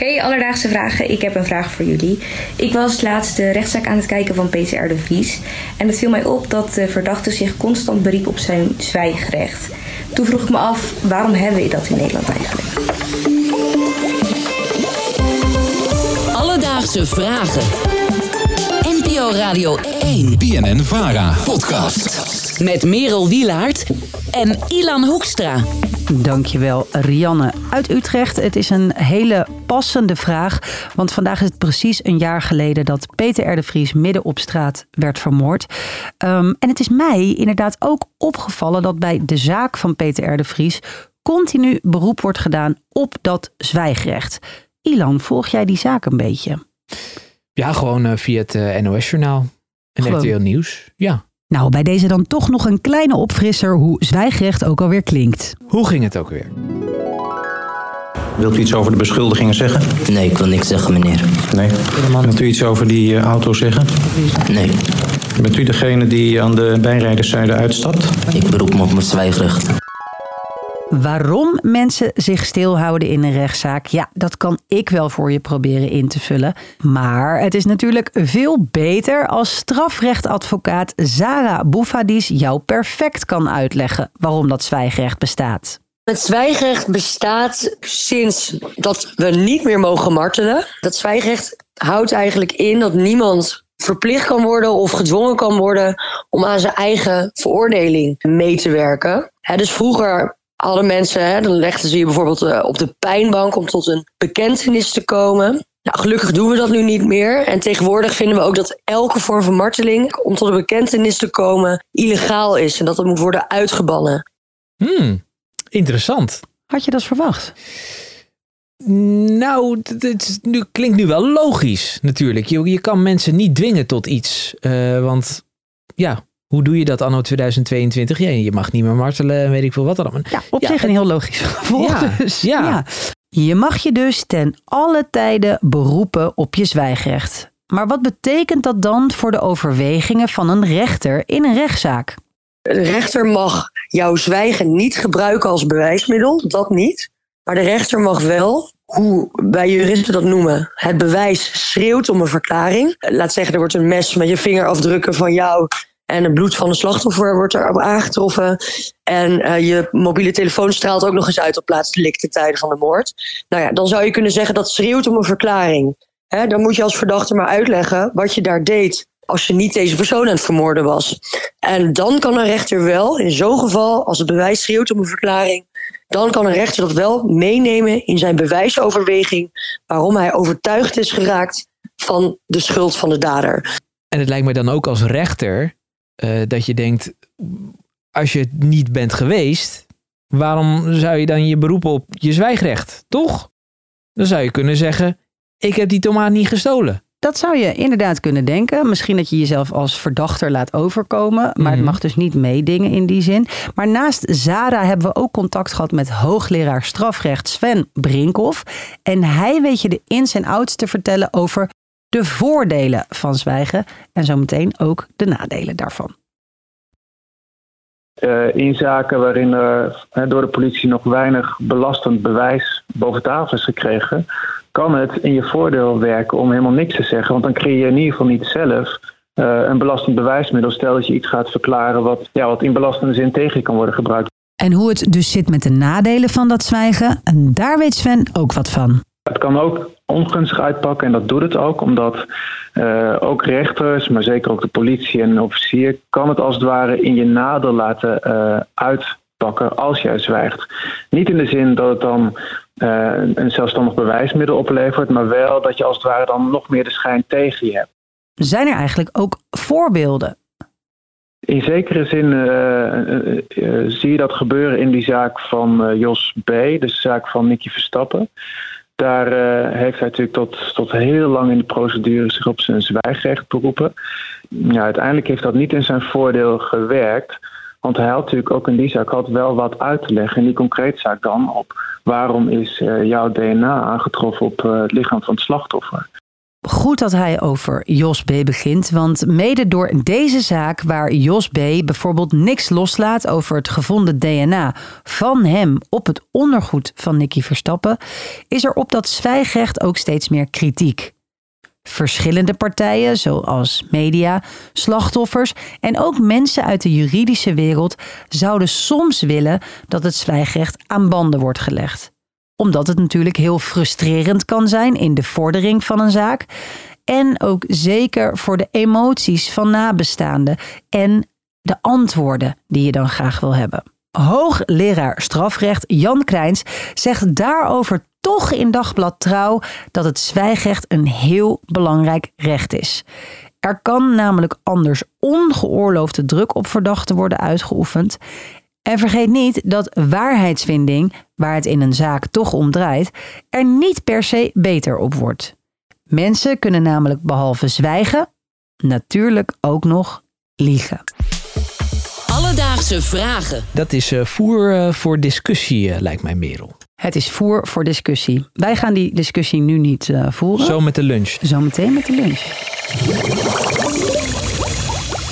Hey Alledaagse Vragen, ik heb een vraag voor jullie. Ik was laatst de rechtszaak aan het kijken van Peter R. de Vries. En het viel mij op dat de verdachte zich constant beriep op zijn zwijgrecht. Toen vroeg ik me af, waarom hebben we dat in Nederland eigenlijk? Alledaagse Vragen. NPO Radio 1. BNN Vara. Podcast. Met Merel Wielaert en Ilan Hoekstra. Dankjewel, Rianne uit Utrecht. Het is een hele passende vraag, want vandaag is het precies een jaar geleden dat Peter R. de Vries midden op straat werd vermoord. Ehm, en het is mij inderdaad ook opgevallen dat bij de zaak van Peter R. de Vries continu beroep wordt gedaan op dat zwijgrecht. Ilan, volg jij die zaak een beetje? Ja, gewoon eh, via het eh, NOS-journaal en Gewoon. RTL Nieuws. Ja. Nou, bij deze dan toch nog een kleine opfrisser hoe zwijgrecht ook alweer klinkt. Hoe ging het ook weer? Wilt u iets over de beschuldigingen zeggen? Nee, ik wil niks zeggen, meneer. Nee. Wilt u iets over die eh, auto zeggen? Nee, Bent u degene die aan de bijrijderszijde uitstapt? ik beroep me op mijn zwijgrecht. Waarom mensen zich stilhouden in een rechtszaak, ja, dat kan ik wel voor je proberen in te vullen. Maar het is natuurlijk veel beter als strafrechtadvocaat Zara Boufadis jou perfect kan uitleggen waarom dat zwijgrecht bestaat. Het zwijgrecht bestaat sinds dat we niet meer mogen martelen. Dat zwijgrecht houdt eigenlijk in dat niemand verplicht kan worden of gedwongen kan worden om aan zijn eigen veroordeling mee te werken. Dus vroeger hadden mensen, hè, dan legden ze je bijvoorbeeld eh, op de pijnbank om tot een bekentenis te komen. Nou, gelukkig doen we dat nu niet meer. En tegenwoordig vinden we ook dat elke vorm van marteling om tot een bekentenis te komen illegaal is en dat het moet worden uitgebannen. Hmm, interessant. Had je dat verwacht? Nou, is nu, klinkt nu wel logisch natuurlijk. Je, je kan mensen niet dwingen tot iets. eh, want ja, hoe doe je dat anno 2022? Ja, je mag niet meer martelen en weet ik veel wat allemaal. Ja, op Ja, zich een heel logisch gevolg. Ja, dus. ja. Je mag je dus ten alle tijde beroepen op je zwijgrecht. Maar wat betekent dat dan voor de overwegingen van een rechter in een rechtszaak? De rechter mag jouw zwijgen niet gebruiken als bewijsmiddel, dat niet. Maar de rechter mag wel, hoe wij juristen dat noemen, het bewijs schreeuwt om een verklaring. Laat zeggen, er wordt een mes met je vingerafdrukken van jou en het bloed van de slachtoffer wordt erop aangetroffen. En eh, je mobiele telefoon straalt ook nog eens uit op plaatselijke tijden van de moord. Nou ja, dan zou je kunnen zeggen dat schreeuwt om een verklaring. Dan moet je als verdachte maar uitleggen wat je daar deed als je niet deze persoon aan het vermoorden was. En dan kan een rechter wel, in zo'n geval, als het bewijs schreeuwt om een verklaring, dan kan een rechter dat wel meenemen in zijn bewijsoverweging waarom hij overtuigd is geraakt van de schuld van de dader. En het lijkt me dan ook als rechter eh, dat je denkt, als je het niet bent geweest, waarom zou je dan je beroepen op je zwijgrecht? Toch? Dan zou je kunnen zeggen, ik heb die tomaat niet gestolen. Dat zou je inderdaad kunnen denken. Misschien dat je jezelf als verdachter laat overkomen. Maar het Mhm. mag dus niet meedingen in die zin. Maar naast Zara hebben we ook contact gehad met hoogleraar strafrecht Sven Brinkhoff. En hij weet je de ins en outs te vertellen over de voordelen van zwijgen. En zometeen ook de nadelen daarvan. eh, in zaken waarin er hè, door de politie nog weinig belastend bewijs boven tafel is gekregen, kan het in je voordeel werken om helemaal niks te zeggen. Want dan creëer je in ieder geval niet zelf eh, een belastend bewijsmiddel. Stel dat je iets gaat verklaren wat, ja, wat in belastende zin tegen je kan worden gebruikt. En hoe het dus zit met de nadelen van dat zwijgen. En daar weet Sven ook wat van. Het kan ook ongunstig uitpakken en dat doet het ook, omdat eh, ook rechters, maar zeker ook de politie en een officier, kan het als het ware in je nadeel laten eh, uitpakken als jij zwijgt. Niet in de zin dat het dan eh, een zelfstandig bewijsmiddel oplevert, maar wel dat je als het ware dan nog meer de schijn tegen je hebt. Zijn er eigenlijk ook voorbeelden? In zekere zin zie je dat gebeuren in die zaak van Jos B., dus de zaak van Nicky Verstappen. Daar eh, heeft hij natuurlijk tot, tot heel lang in de procedure zich op zijn zwijgrecht beroepen. Uiteindelijk heeft dat niet in zijn voordeel gewerkt. Want hij had natuurlijk ook in die zaak had wel wat uit te leggen. In die concrete zaak dan op waarom is eh, jouw DNA aangetroffen op eh, het lichaam van het slachtoffer. Goed dat hij over Jos B. begint, want mede door deze zaak waar Jos B. bijvoorbeeld niks loslaat over het gevonden DNA van hem op het ondergoed van Nicky Verstappen, is er op dat zwijgrecht ook steeds meer kritiek. Verschillende partijen, zoals media, slachtoffers en ook mensen uit de juridische wereld, zouden soms willen dat het zwijgrecht aan banden wordt gelegd omdat het natuurlijk heel frustrerend kan zijn in de vordering van een zaak. En ook zeker voor de emoties van nabestaanden en de antwoorden die je dan graag wil hebben. Hoogleraar strafrecht Jan Krijns zegt daarover toch in Dagblad Trouw dat het zwijgrecht een heel belangrijk recht is. Er kan namelijk anders ongeoorloofde druk op verdachten worden uitgeoefend. En vergeet niet dat waarheidsvinding, waar het in een zaak toch om draait, er niet per se beter op wordt. Mensen kunnen namelijk behalve zwijgen, natuurlijk ook nog liegen. Alledaagse vragen. Dat is uh, voer uh, voor discussie, uh, lijkt mij, Merel. Het is voer voor discussie. Wij gaan die discussie nu niet voeren. Zo met de lunch. Zometeen met de lunch.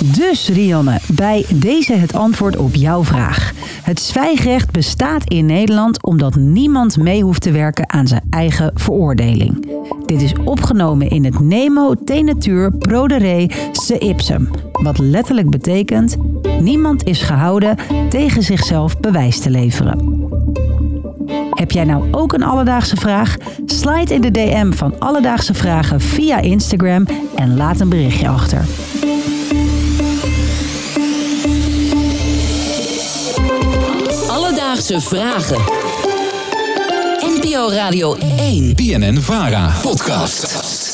Dus Rianne, bij deze het antwoord op jouw vraag. Het zwijgrecht bestaat in Nederland omdat niemand mee hoeft te werken aan zijn eigen veroordeling. Dit is opgenomen in het Nemo Tenatur Prodere Se Ipsum, wat letterlijk betekent: niemand is gehouden tegen zichzelf bewijs te leveren. Heb jij nou ook een alledaagse vraag? Slide in de DM van Alledaagse Vragen via Instagram en laat een berichtje achter. Alledaagse Vragen. NPO Radio 1. BNN Vara. Podcast.